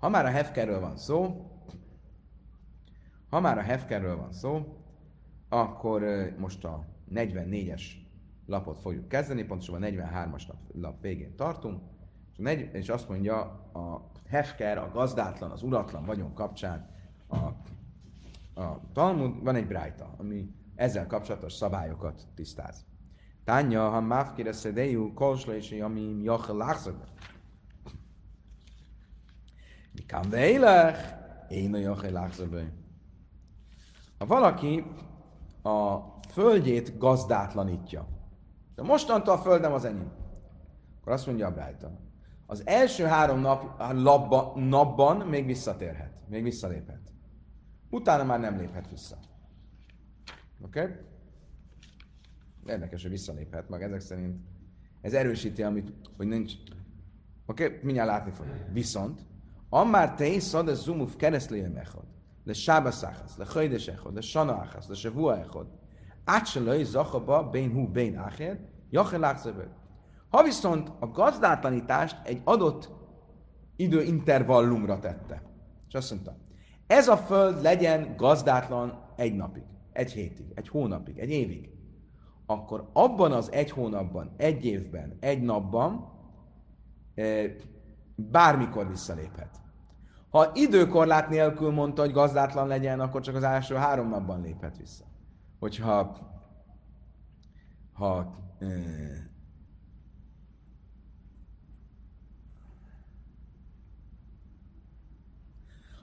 Ha már a hefkerről van szó, ha már a hefkerről van szó, akkor most a 44-es lapot fogjuk kezdeni, pontosan a 43-as lap, lap végén tartunk, és, és azt mondja a hefker, a gazdátlan, az uratlan vagyon kapcsán a, a Talmud, van egy brájta, ami ezzel kapcsolatos szabályokat tisztáz. Tánya, ha máfkére szedélyú, kolsla és ami jachel Mikám vélech, én a jachel lászak. Ha valaki a földjét gazdátlanítja, de mostantól a földem az enyém, akkor azt mondja a Brájta, az első három nap, labba, napban még visszatérhet, még visszaléphet. Utána már nem léphet vissza. Oké? Okay? Érdekes, hogy visszaléphet meg ezek szerint. Ez erősíti, amit, hogy nincs. Oké, okay? mindjárt látni fogjuk. Viszont, amár te is szad a zumuf keresztléje mechad, le sábasz áhász, le hajdes echad, le sana áhász, le sevua echad, át se löj zachaba, bén hú, bén áhér, jachel Ha viszont a gazdátlanítást egy adott időintervallumra tette, és azt mondta, ez a föld legyen gazdátlan egy napig, egy hétig, egy hónapig, egy évig, akkor abban az egy hónapban, egy évben, egy napban eh, bármikor visszaléphet. Ha időkorlát nélkül mondta, hogy gazdátlan legyen, akkor csak az első három napban léphet vissza. Hogyha ha, eh,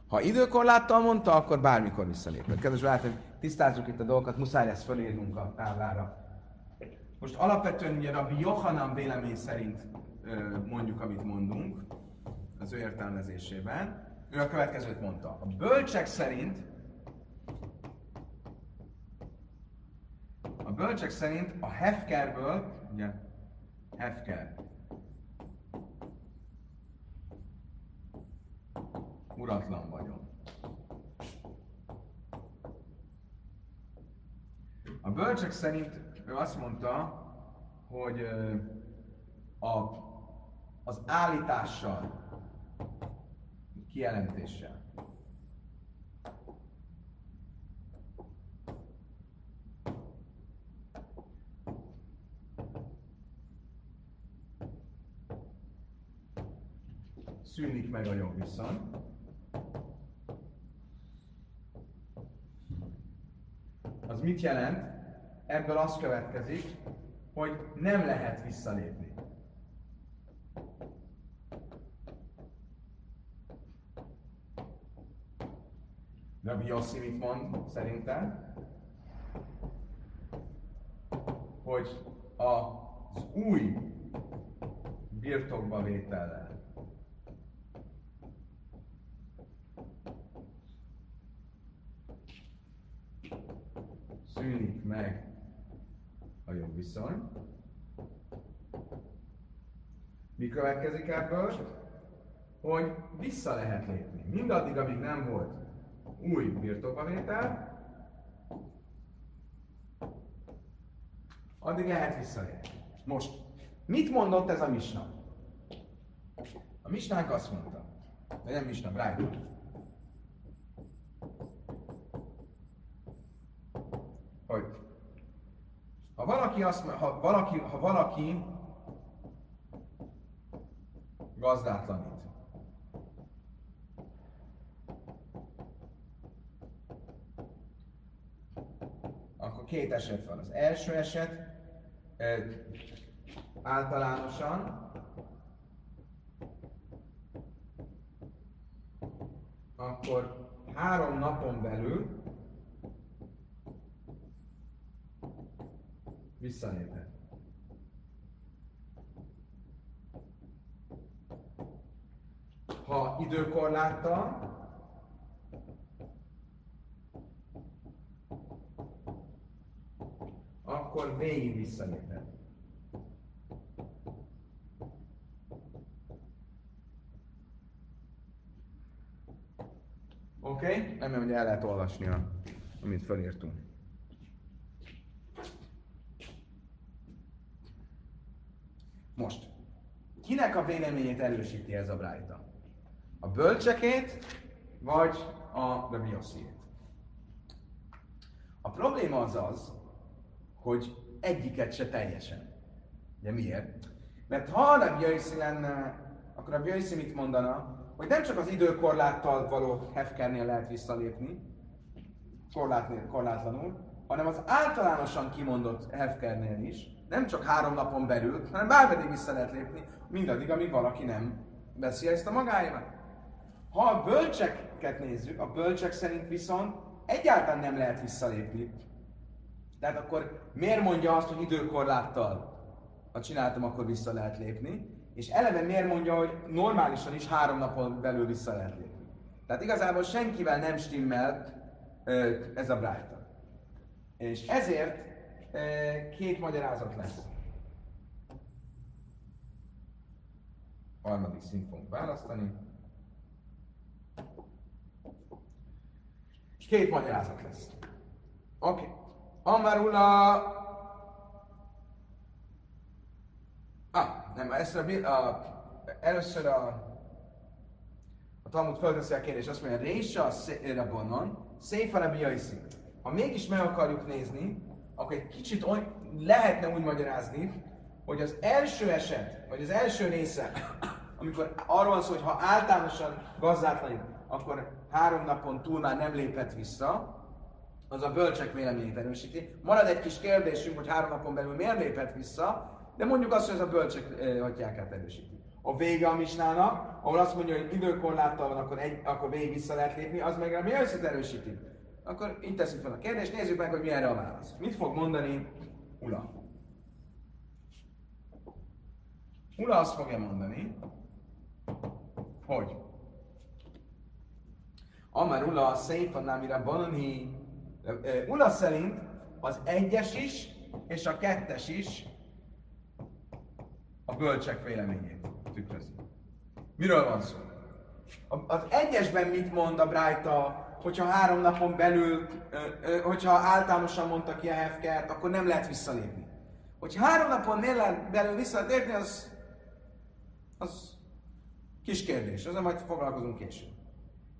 ha időkorláttal mondta, akkor bármikor visszaléphet. Kedves barátom, tisztázzuk itt a dolgokat, muszáj ezt fölírnunk a táblára. Most alapvetően ugye Rabbi Johanan vélemény szerint mondjuk, amit mondunk, az ő értelmezésében. Ő a következőt mondta. A bölcsek szerint a bölcsek szerint a hefkerből, ugye, hefker, uratlan vagyok. A bölcsek szerint ő azt mondta, hogy a, az állítással, kijelentéssel, szűnik meg a jogviszony. Az mit jelent? ebből az következik, hogy nem lehet visszalépni. Rabbi Yossi mit mond szerintem? Hogy az új birtokba vétellel szűnik meg a jogviszony. Mi következik ebből? Hogy vissza lehet lépni. Mindaddig, amíg nem volt új birtokbavétel, addig lehet visszalépni. Most, mit mondott ez a misna? A misnánk azt mondta, de nem misna, Brian. Hogy ha valaki azt, ha valaki, ha valaki gazdátlanít, akkor két eset van. Az első eset általánosan akkor három napon belül visszaléphet. Ha időkorláttal, akkor végig visszaléphet. Oké? Okay? Remélem, hogy el lehet olvasni, amit felírtunk. Most, kinek a véleményét erősíti ez a brájta? A bölcsekét, vagy a Rabbi Yossiét. A probléma az az, hogy egyiket se teljesen. De miért? Mert ha a Yossi lenne, akkor a Yossi mit mondana? Hogy nem csak az időkorláttal való hefkernél lehet visszalépni, korlátnél, korlátlanul, hanem az általánosan kimondott hefkernél is, nem csak három napon belül, hanem bármeddig vissza lehet lépni, mindaddig, amíg valaki nem veszi ezt a magáévá. Ha a bölcseket nézzük, a bölcsek szerint viszont egyáltalán nem lehet visszalépni. Tehát akkor miért mondja azt, hogy időkorláttal, ha csináltam, akkor vissza lehet lépni, és eleve miért mondja, hogy normálisan is három napon belül vissza lehet lépni. Tehát igazából senkivel nem stimmel ez a brájta. És ezért két magyarázat lesz. Harmadik szint fogunk választani. Két magyarázat lesz. Oké. Okay. Amarula... Ah, nem, ezt a, a, először a, a Talmud fölteszi a kérdést, azt mondja, Résa a bonon, Széfa Rabbi Ha mégis meg akarjuk nézni, akkor egy kicsit oly, lehetne úgy magyarázni, hogy az első eset, vagy az első része, amikor arról van szó, hogy ha általánosan gazdátlanít, akkor három napon túl már nem lépett vissza, az a bölcsek véleményét erősíti. Marad egy kis kérdésünk, hogy három napon belül miért lépett vissza, de mondjuk azt, hogy ez a bölcsek hatjákát erősíti. A vége a misnának, ahol azt mondja, hogy időkorláttal van, akkor, egy, akkor végig vissza lehet lépni, az meg mi erősíti. Akkor itt teszünk fel a kérdést, nézzük meg, hogy mi erre a válasz. Mit fog mondani Ula? Ula azt fogja mondani, hogy Amar Ula Széfa Námira Banani Ula szerint az egyes is és a kettes is a bölcsek véleményét tükrözi. Miről van szó? Az egyesben mit mond a Brájta hogyha három napon belül, hogyha általánosan mondta ki a hefkert, akkor nem lehet visszalépni. Hogyha három napon belül vissza lehet az, az kis kérdés, azon majd foglalkozunk később.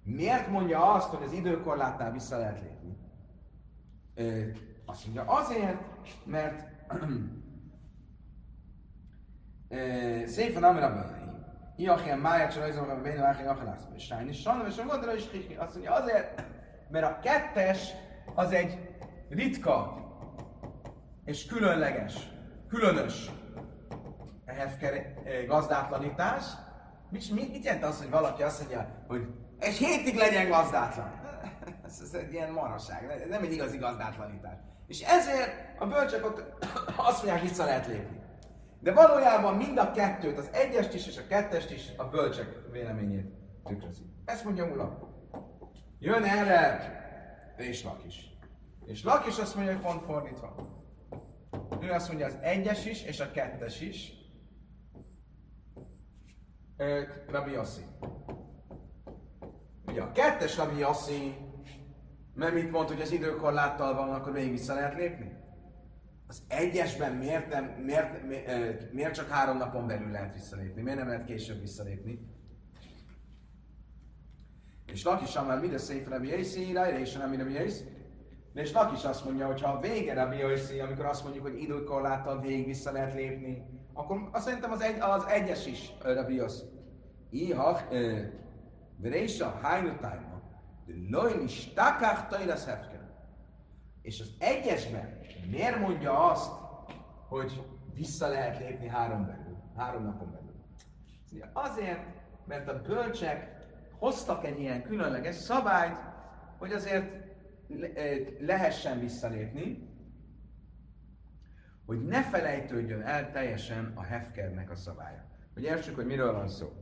Miért mondja azt, hogy az időkorlátnál vissza lehet lépni? Azt mondja, azért, mert szépen amire benne. Iachim Máját sem rajzolom a Bénő Áhely Achalász. És Sájni Sanna, és a Gondra is Kiki. Azt mondja, azért, mert a kettes az egy ritka és különleges, különös hefker gazdátlanítás. Mit, mit, mit jelent az, hogy valaki azt mondja, hogy egy hétig legyen gazdátlan? Ez, ez egy ilyen maraság, nem egy igazi gazdátlanítás. És ezért a bölcsök ott azt mondják, vissza lehet lépni. De valójában mind a kettőt, az egyest is és a kettest is a bölcsek véleményét tükrözi. Ezt mondja Ula. Jön erre és Lakis. És Lakis azt mondja, hogy pont fordítva. Ő azt mondja, az egyes is és a kettes is. Rabbi Yossi. Ugye a kettes Rabbi Yossi, mert mit mond, hogy az időkorláttal van, akkor végig vissza lehet lépni? az egyesben miért, nem, miért, miért, miért csak három napon belül lehet visszalépni? Miért nem lehet később visszalépni? És Lakis már mire szép Rabbi Rabbi Yossi. De és Lakis azt mondja, hogy ha a vége Rabbi Yossi, amikor azt mondjuk, hogy időkorláttal végig vissza lehet lépni, akkor azt szerintem az, egy, az egyes is Rabbi Yossi. Iha, Verésa, Hájnutájma, de Lojn is takach tajlasz És az egyesben miért mondja azt, hogy vissza lehet lépni három belül, három napon belül? Azért, mert a bölcsek hoztak egy ilyen különleges szabályt, hogy azért lehessen visszalépni, hogy ne felejtődjön el teljesen a hefkernek a szabálya. Hogy értsük, hogy miről van szó.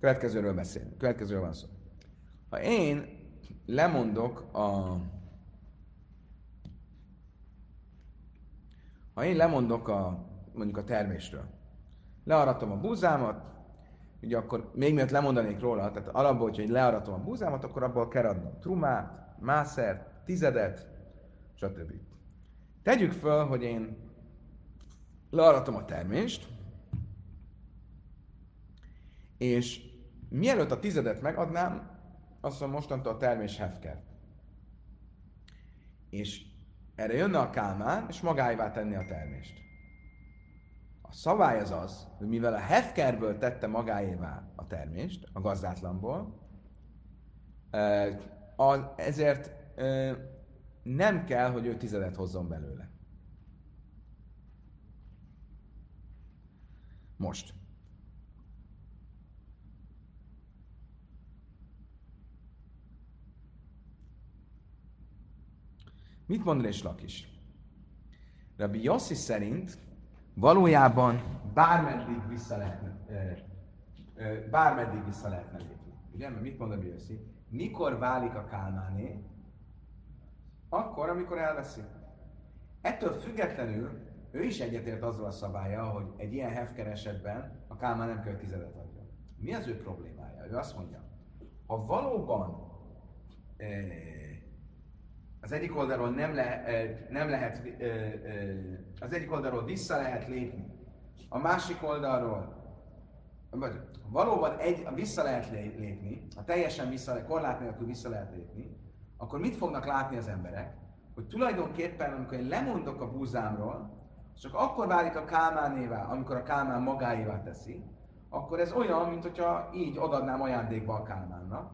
Következőről beszélünk. Következőről van szó. Ha én lemondok a... Ha én lemondok a, mondjuk a termésről, learatom a búzámat, ugye akkor még miatt lemondanék róla, tehát alapból, hogy learatom a búzámat, akkor abból kell adnom trumát, mászert, tizedet, stb. Tegyük föl, hogy én learatom a termést, és mielőtt a tizedet megadnám, azt mondom, mostantól a termés hefker. És erre jönne a kálmán, és magáévá tenni a termést. A szabály az az, hogy mivel a hefkerből tette magáévá a termést, a gazdátlanból, ezért nem kell, hogy ő tizedet hozzon belőle. Most. Mit mond és Lakis? Rabbi Yossi szerint valójában bármeddig vissza lehetne, bármeddig vissza lehetne lépni. Ugye, mert mit mond Rabbi Yossi? Mikor válik a kálmáné? Akkor, amikor elveszi. Ettől függetlenül ő is egyetért azzal a szabálya, hogy egy ilyen hefker esetben a kálmán nem kell tizedet adja. Mi az ő problémája? Ő azt mondja, ha valóban az egyik oldalról nem, le, nem lehet, az egyik oldalról vissza lehet lépni, a másik oldalról, vagy valóban egy, vissza lehet lépni, ha teljesen vissza, korlát nélkül vissza lehet lépni, akkor mit fognak látni az emberek? Hogy tulajdonképpen, amikor én lemondok a búzámról, csak akkor válik a kálmánévá, amikor a kálmán magáévá teszi, akkor ez olyan, mint hogyha így odadnám ajándékba a kálmánnak,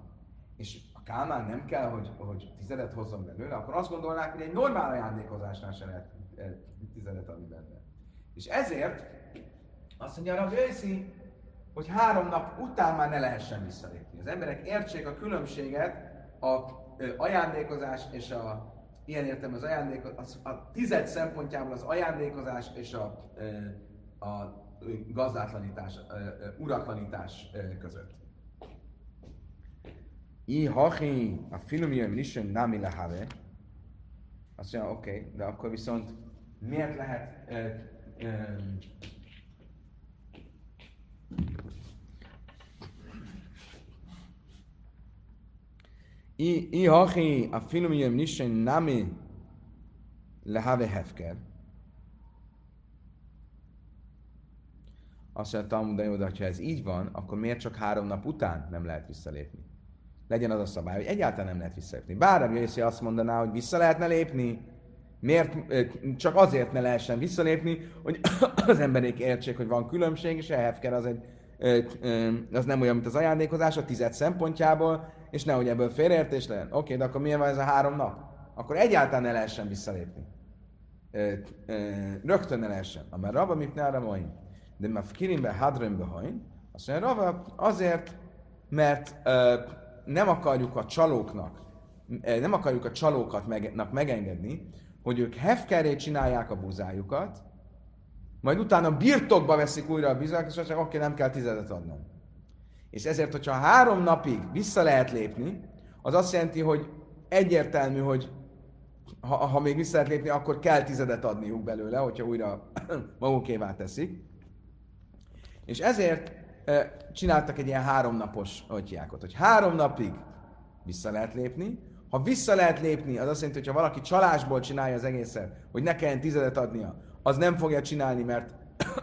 és Kálmán nem kell, hogy, hogy tizedet hozzon belőle, akkor azt gondolnák, hogy egy normál ajándékozásnál sem lehet eh, tizedet adni benne. És ezért azt mondja a őszi, hogy három nap után már ne lehessen visszalépni. Az emberek értsék a különbséget a ajándékozás és a ilyen értem az ajándékozás, a tized szempontjából az ajándékozás és a, a gazdátlanítás, uratlanítás között. I hachi a filmjön nisön nami lehave. Azt mondja, oké, okay, de akkor viszont miért lehet I, I hachi a filmjön nisön nami lehave hefker. Azt mondja, de ha ez így van, akkor miért csak három nap után nem lehet visszalépni? Legyen az a szabály, hogy egyáltalán nem lehet visszalépni. Bár a Jöjszi azt mondaná, hogy vissza lehetne lépni, miért csak azért ne lehessen visszalépni, hogy az emberek értsék, hogy van különbség, és a hefker az, egy, az nem olyan, mint az ajándékozás a tized szempontjából, és nehogy ebből félreértés legyen. Oké, de akkor miért van ez a három nap? Akkor egyáltalán ne lehessen visszalépni. Rögtön ne lehessen. Amár Rabba mit ne arra De már kirimbe hadrönbe hain, azt mondja, Rabba azért, mert nem akarjuk a csalóknak, eh, nem akarjuk a csalókat meg, megengedni, hogy ők hefkeré csinálják a buzájukat, majd utána birtokba veszik újra a bizájukat, és azt oké, nem kell tizedet adnom. És ezért, hogyha három napig vissza lehet lépni, az azt jelenti, hogy egyértelmű, hogy ha, ha még vissza lehet lépni, akkor kell tizedet adniuk belőle, hogyha újra magukévá teszik. És ezért csináltak egy ilyen háromnapos atyákot, hogy három napig vissza lehet lépni. Ha vissza lehet lépni, az azt jelenti, hogy ha valaki csalásból csinálja az egészet, hogy ne kelljen tizedet adnia, az nem fogja csinálni, mert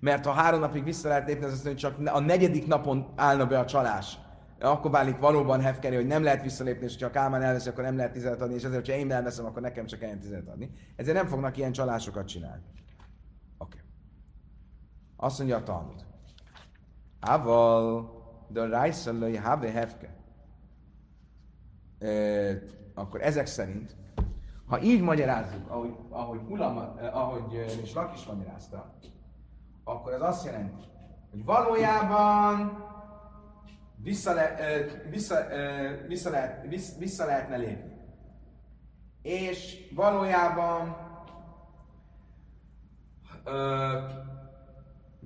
mert ha három napig vissza lehet lépni, az azt mondja, hogy csak a negyedik napon állna be a csalás. Akkor válik valóban hefkeri, hogy nem lehet visszalépni, és ha Kálmán elveszi, akkor nem lehet tizedet adni, és ezért, ha én elveszem, akkor nekem csak kelljen tizedet adni. Ezért nem fognak ilyen csalásokat csinálni. Azt mondja a Talmud. Aval, de Rajszalai Habe Hefke. Akkor ezek szerint, ha így magyarázzuk, ahogy, ahogy, Ulama, eh, ahogy és Lak is magyarázta, akkor ez azt jelenti, hogy valójában vissza, le, vissza, vissza, lehet, vissza, vissza lehetne lépni. És valójában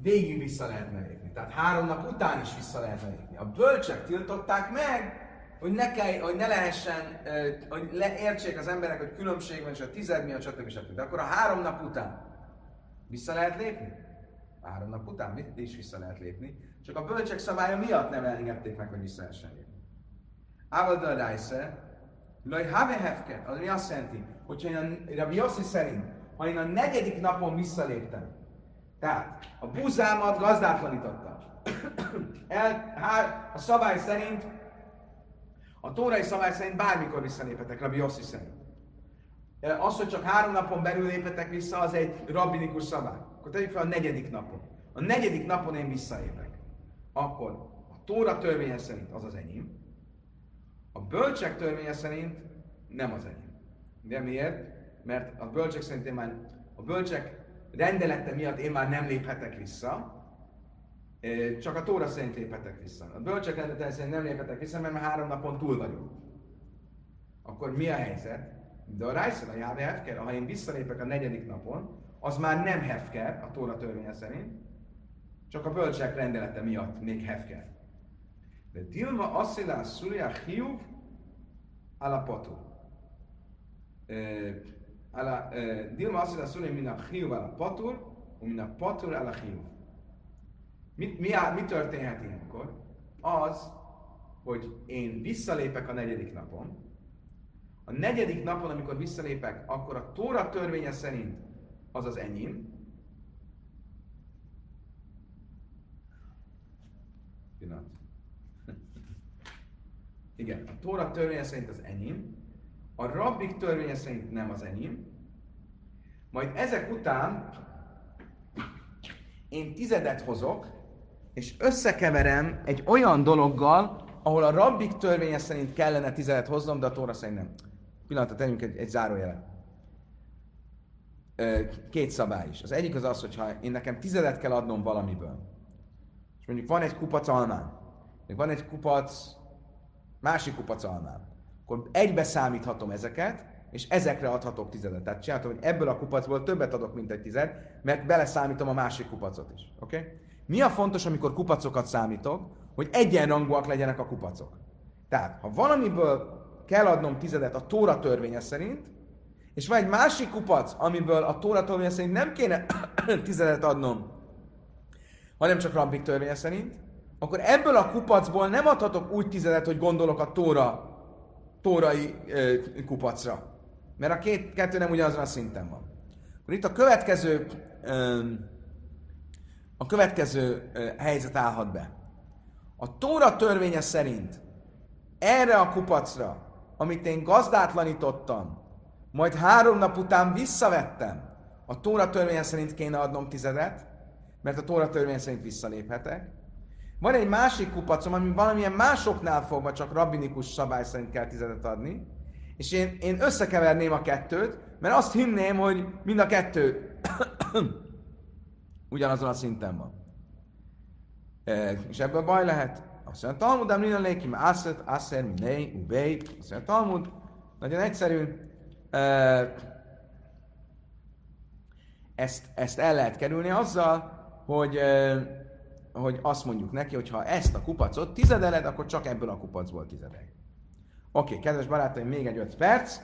végig vissza lehetne lépni. Tehát három nap után is vissza lehetne lépni. A bölcsek tiltották meg, hogy ne, kell, hogy ne lehessen, hogy le, az emberek, hogy különbség van, és a tized miatt, stb. stb. De akkor a három nap után vissza lehet lépni? Három nap után mit is vissza lehet lépni? Csak a bölcsek szabálya miatt nem engedték meg, hogy vissza lehessen lépni. Ával de Laj have hefker, az mi azt jelenti, hogyha én a Rabbi szerint, ha én a negyedik napon visszaléptem, tehát a buzámat gazdátlanítottam, El, hár, a szabály szerint, a tórai szabály szerint bármikor visszaléphetek, Rabbi Yossi szerint. Az, hogy csak három napon belül léphetek vissza, az egy rabbinikus szabály. Akkor tegyük fel a negyedik napon. A negyedik napon én visszalépek. Akkor a Tóra törvénye szerint az az enyém. A bölcsek törvénye szerint nem az enyém. De miért? Mert a bölcsek szerint én már, a bölcsek rendelete miatt én már nem léphetek vissza, csak a Tóra szerint léphetek vissza. A bölcsek rendelete szerint nem léphetek vissza, mert már három napon túl vagyok. Akkor mi a helyzet? De a Rájszel a Jáve Hefker, ha én visszalépek a negyedik napon, az már nem Hefker a Tóra törvénye szerint, csak a bölcsek rendelete miatt még Hefker. De Dilma Asszilá Szúria Hiuv Alapotú. Dilma Asszilá Szúria Mina Hiuv Alapatur, Mina Patur Ala Hiuv. Mit, mi, mi történhet ilyenkor? Az, hogy én visszalépek a negyedik napon, a negyedik napon, amikor visszalépek, akkor a Tóra törvénye szerint az az enyém. Pillanat. Igen, a Tóra törvénye szerint az enyém, a rabbik törvénye szerint nem az enyém, majd ezek után én tizedet hozok, és összekeverem egy olyan dologgal, ahol a rabbik törvénye szerint kellene tizedet hoznom, de a Tóra szerint nem. Pillanatot tegyünk egy, egy zárójelet. Két szabály is. Az egyik az az, hogy ha én nekem tizedet kell adnom valamiből, és mondjuk van egy kupac almán, még van egy kupac, másik kupac almán, akkor egybe számíthatom ezeket, és ezekre adhatok tizedet. Tehát csináltam, hogy ebből a kupacból többet adok, mint egy tized, mert beleszámítom a másik kupacot is. Oké? Okay? Mi a fontos, amikor kupacokat számítok, hogy egyenrangúak legyenek a kupacok. Tehát, ha valamiből kell adnom tizedet a Tóra törvénye szerint, és van egy másik kupac, amiből a Tóra törvénye szerint nem kéne tizedet adnom, hanem csak Rabbik törvénye szerint, akkor ebből a kupacból nem adhatok úgy tizedet, hogy gondolok a Tóra, tórai ö, kupacra. Mert a két, kettő nem ugyanazon a szinten van. Akkor itt a következő, ö, a következő ö, helyzet állhat be. A Tóra törvénye szerint erre a kupacra amit én gazdátlanítottam, majd három nap után visszavettem, a Tóra törvény szerint kéne adnom tizedet, mert a Tóra törvény szerint visszaléphetek. Van egy másik kupacom, ami valamilyen másoknál fogva csak rabbinikus szabály szerint kell tizedet adni, és én, én összekeverném a kettőt, mert azt hinném, hogy mind a kettő ugyanazon a szinten van. E, és ebből baj lehet. Azt mondja, Talmud Amrina Lékim, Asszet, Asszer, Minei, Ubei. Azt mondja, Talmud, nagyon egyszerű. Ezt, ezt el lehet kerülni azzal, hogy, hogy azt mondjuk neki, hogy ha ezt a kupacot tizedeled, akkor csak ebből a kupacból tizedelj. Oké, okay, kedves barátaim, még egy öt perc.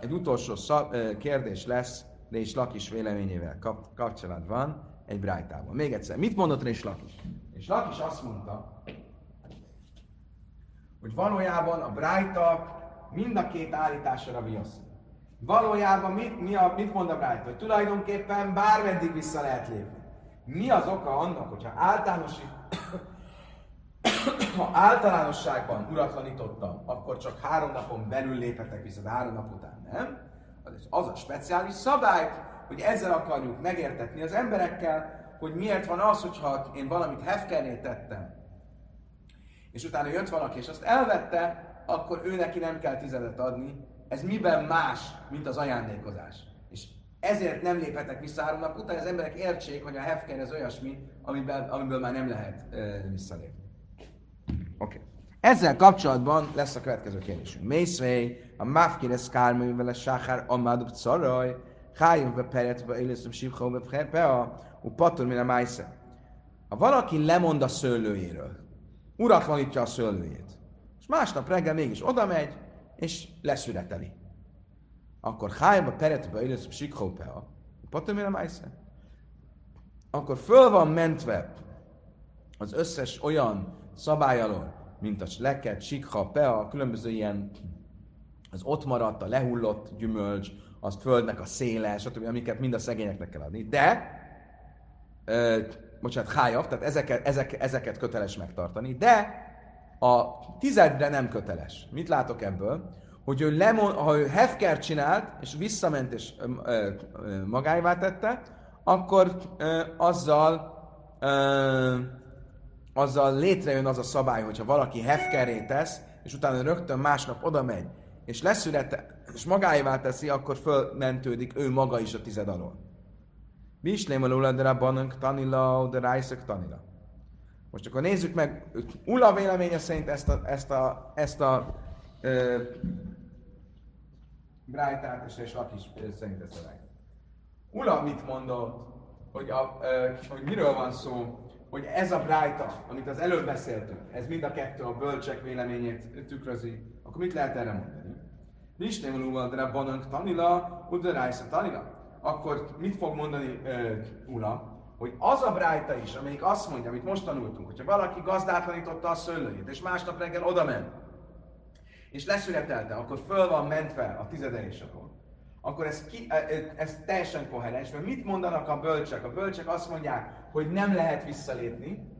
Egy utolsó szab, kérdés lesz, is Lakis véleményével kap, kapcsolatban egy brájtában. Még egyszer, mit mondott Rés Lakis? És Lakis azt mondta, hogy valójában a Brájta mind a két állításra viasz. Valójában mit, mi a, mit mond a Brájta? Hogy tulajdonképpen bármeddig vissza lehet lépni. Mi az oka annak, hogyha általános, ha általánosságban uratlanítottam, akkor csak három napon belül léphetek vissza, három nap után nem? Az, az a speciális szabály, hogy ezzel akarjuk megértetni az emberekkel, hogy miért van az, hogyha én valamit hefkerné tettem, és utána jött valaki, és azt elvette, akkor ő neki nem kell tizedet adni. Ez miben más, mint az ajándékozás? Ezért nem léphetek vissza három nap után, az emberek értsék, hogy a hefker ez olyasmi, amiből, amiből már nem lehet uh, visszalépni. Oké. Okay. Ezzel kapcsolatban lesz a következő kérdésünk. Mészvei, a mafkire szkármű vele sáhár amadub szaraj, hájunk be peretbe, élészem sivchó be a patur mire májsze. Ha valaki lemond a szőlőjéről, uratlanítja a szőlőjét, és másnap reggel mégis oda megy, és leszületeli. Akkor hájba peretbe élészem sivchó a májsze. Akkor föl van mentve az összes olyan szabály alól, mint a leket, sikha, pea, különböző ilyen az ott maradt, a lehullott gyümölcs, azt földnek a széle, stb., amiket mind a szegényeknek kell adni. De, ö, bocsánat, hájav, tehát ezeket, ezek, ezeket köteles megtartani, de a tizedre nem köteles. Mit látok ebből? Hogy ő lemon, ha ő hefker csinált, és visszament és ö, tette, akkor ö, azzal ö, azzal létrejön az a szabály, hogyha valaki hefkeré tesz, és utána rögtön másnap oda megy, és leszülete, és magáévá teszi, akkor fölmentődik ő maga is a tized alól. Mi is lémalul de rabbanunk tanila, de rájszök tanila. Most akkor nézzük meg, Ula véleménye szerint ezt a, ezt a, ezt a ö, Brájtát, és, és Lakis szerint ezt a Ula mit mondott, hogy, a, ö, hogy miről van szó, hogy ez a Brájta, amit az előbb beszéltünk, ez mind a kettő a bölcsek véleményét tükrözi, akkor mit lehet erre mondani? Nisnem Lumadra Banank Tanila, Udarájsza Tanila. Akkor mit fog mondani uh, Ula? Hogy az a Brájta is, amelyik azt mondja, amit most tanultunk, hogyha valaki gazdátlanította a szőlőjét, és másnap reggel oda ment, és leszületelte, akkor föl van mentve a tizedelésakor, akkor ez, ki, ez teljesen koherens, mert mit mondanak a bölcsek? A bölcsek azt mondják, hogy nem lehet visszalépni,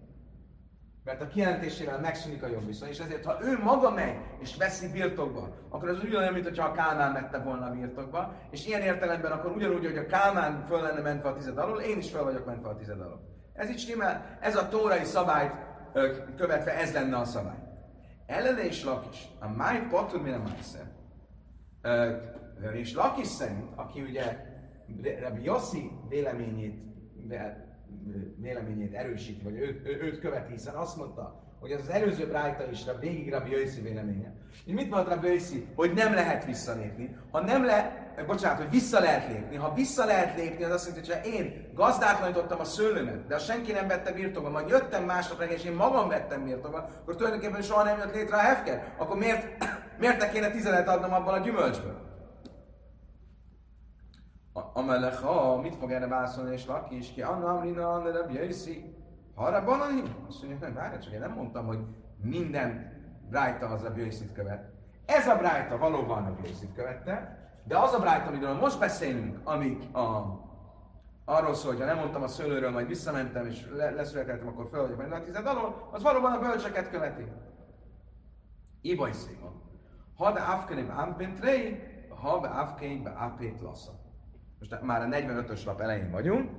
mert a kijelentésével megszűnik a jogviszony, és ezért, ha ő maga megy és veszi birtokba, akkor az ugyanolyan, mint a Kálmán vette volna birtokba, és ilyen értelemben akkor ugyanúgy, hogy a Kálmán föl lenne mentve a tized alól, én is föl vagyok mentve a tized alól. Ez így stimmel, ez a tórai szabályt követve, ez lenne a szabály. Ellene és Lakis, a máj patur mire májszer. És Lakis szerint, aki ugye Rabbi Yossi véleményét véleményét erősíti, vagy ő, ő, őt követi, hiszen azt mondta, hogy az előző brájta is végig Rabbi Jöjszi véleménye. És mit mondta Rabbi Jöjszi? Hogy nem lehet visszalépni. Ha nem le, bocsánat, hogy vissza lehet lépni. Ha vissza lehet lépni, az azt jelenti, hogy ha én gazdátlanítottam a szőlőmet, de ha senki nem vette birtokba, majd jöttem másnap és én magam vettem birtokba, akkor tulajdonképpen soha nem jött létre a hefker. Akkor miért, miért ne kéne tizenet adnom abban a gyümölcsből? Amelech, ha mit fog erre válaszolni, és laki is ki, Anna Amrina, Jöjszi, Harra Banani? Azt mondja, nem, várj, csak én nem mondtam, hogy minden Brájta az a Jöjszit követ. Ez a Brájta valóban a Jöjszit követte, de az a Brájta, amiről most beszélünk, ami a, arról szól, hogy ha nem mondtam a szőlőről, majd visszamentem, és le, leszületeltem, akkor fel vagyok benne a tized alól, az valóban a bölcseket követi. Ibaj szépen. Ha de afkenim ampentrei, ha be afkeim be apét lasszat. Most már a 45-ös lap elején vagyunk.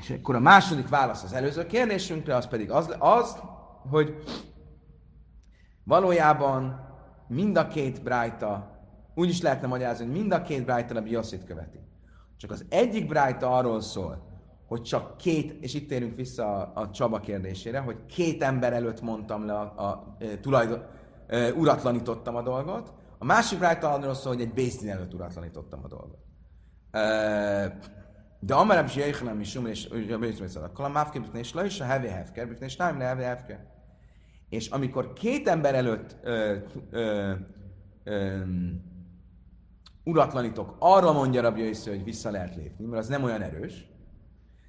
És akkor a második válasz az előző kérdésünkre, az pedig az, az hogy valójában mind a két brájta, úgy is lehetne magyarázni, hogy mind a két brájta a bioszit követi. Csak az egyik brájta arról szól, hogy csak két, és itt térünk vissza a, a Csaba kérdésére, hogy két ember előtt mondtam le a, a, a tulajdon, e, uratlanítottam a dolgot, a másik brájta arról szól, hogy egy Bésztin előtt uratlanítottam a dolgot. De amarab is jöjjön, is sum, és a bőszmészet, akkor a mávké bükne, és le is a hevé hefker, bükne, és le hevé. És amikor két ember előtt ö, ö, ö, uratlanítok, arra mondja Rabbi Jöjjön, hogy vissza lehet lépni, mert az nem olyan erős,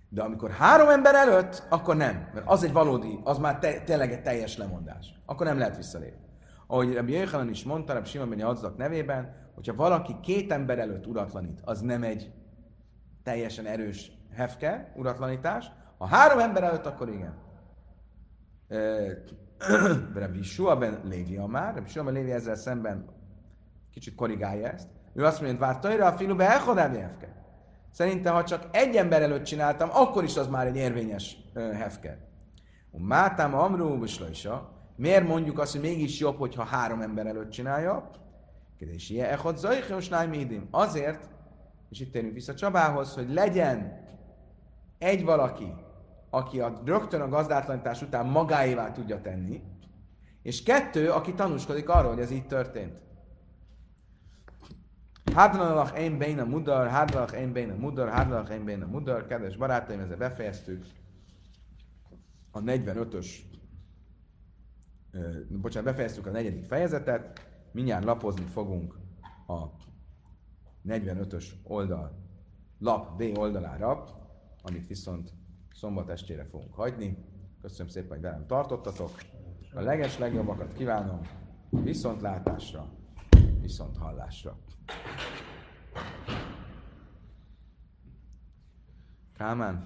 de amikor három ember előtt, akkor nem, mert az egy valódi, az már te, tényleg teljes lemondás. Akkor nem lehet visszalépni. Ahogy Rabbi Jöjjön is mondta, Rabbi Simon Ben Adzak nevében, hogyha valaki két ember előtt uratlanít, az nem egy teljesen erős hefke, uratlanítás. Ha három ember előtt, akkor igen. Rabbi Shua ben Lévi már, Rabbi Shua ben Lévi ezzel szemben kicsit korrigálja ezt. Ő azt mondja, hogy vártajra a filu be hefke. Szerintem, ha csak egy ember előtt csináltam, akkor is az már egy érvényes hefke. Mátám Amrú Bislajsa, miért mondjuk azt, hogy mégis jobb, hogyha három ember előtt csinálja? És ilyen echot zajchos. Azért, és itt térünk vissza Csabához, hogy legyen egy valaki, aki a, rögtön a gazdátlanítás után magáévá tudja tenni, és kettő, aki tanúskodik arról, hogy ez így történt. Hádlalach én bén a mudar, hádlalach én bén a mudar, hádlalach én bén a mudar, kedves barátaim, ezzel befejeztük a 45-ös, bocsánat, befejeztük a negyedik fejezetet, mindjárt lapozni fogunk a 45-ös oldal, lap B oldalára, amit viszont szombat estére fogunk hagyni. Köszönöm szépen, hogy velem tartottatok. A leges legjobbakat kívánom. Viszontlátásra! viszont hallásra. Kálmán.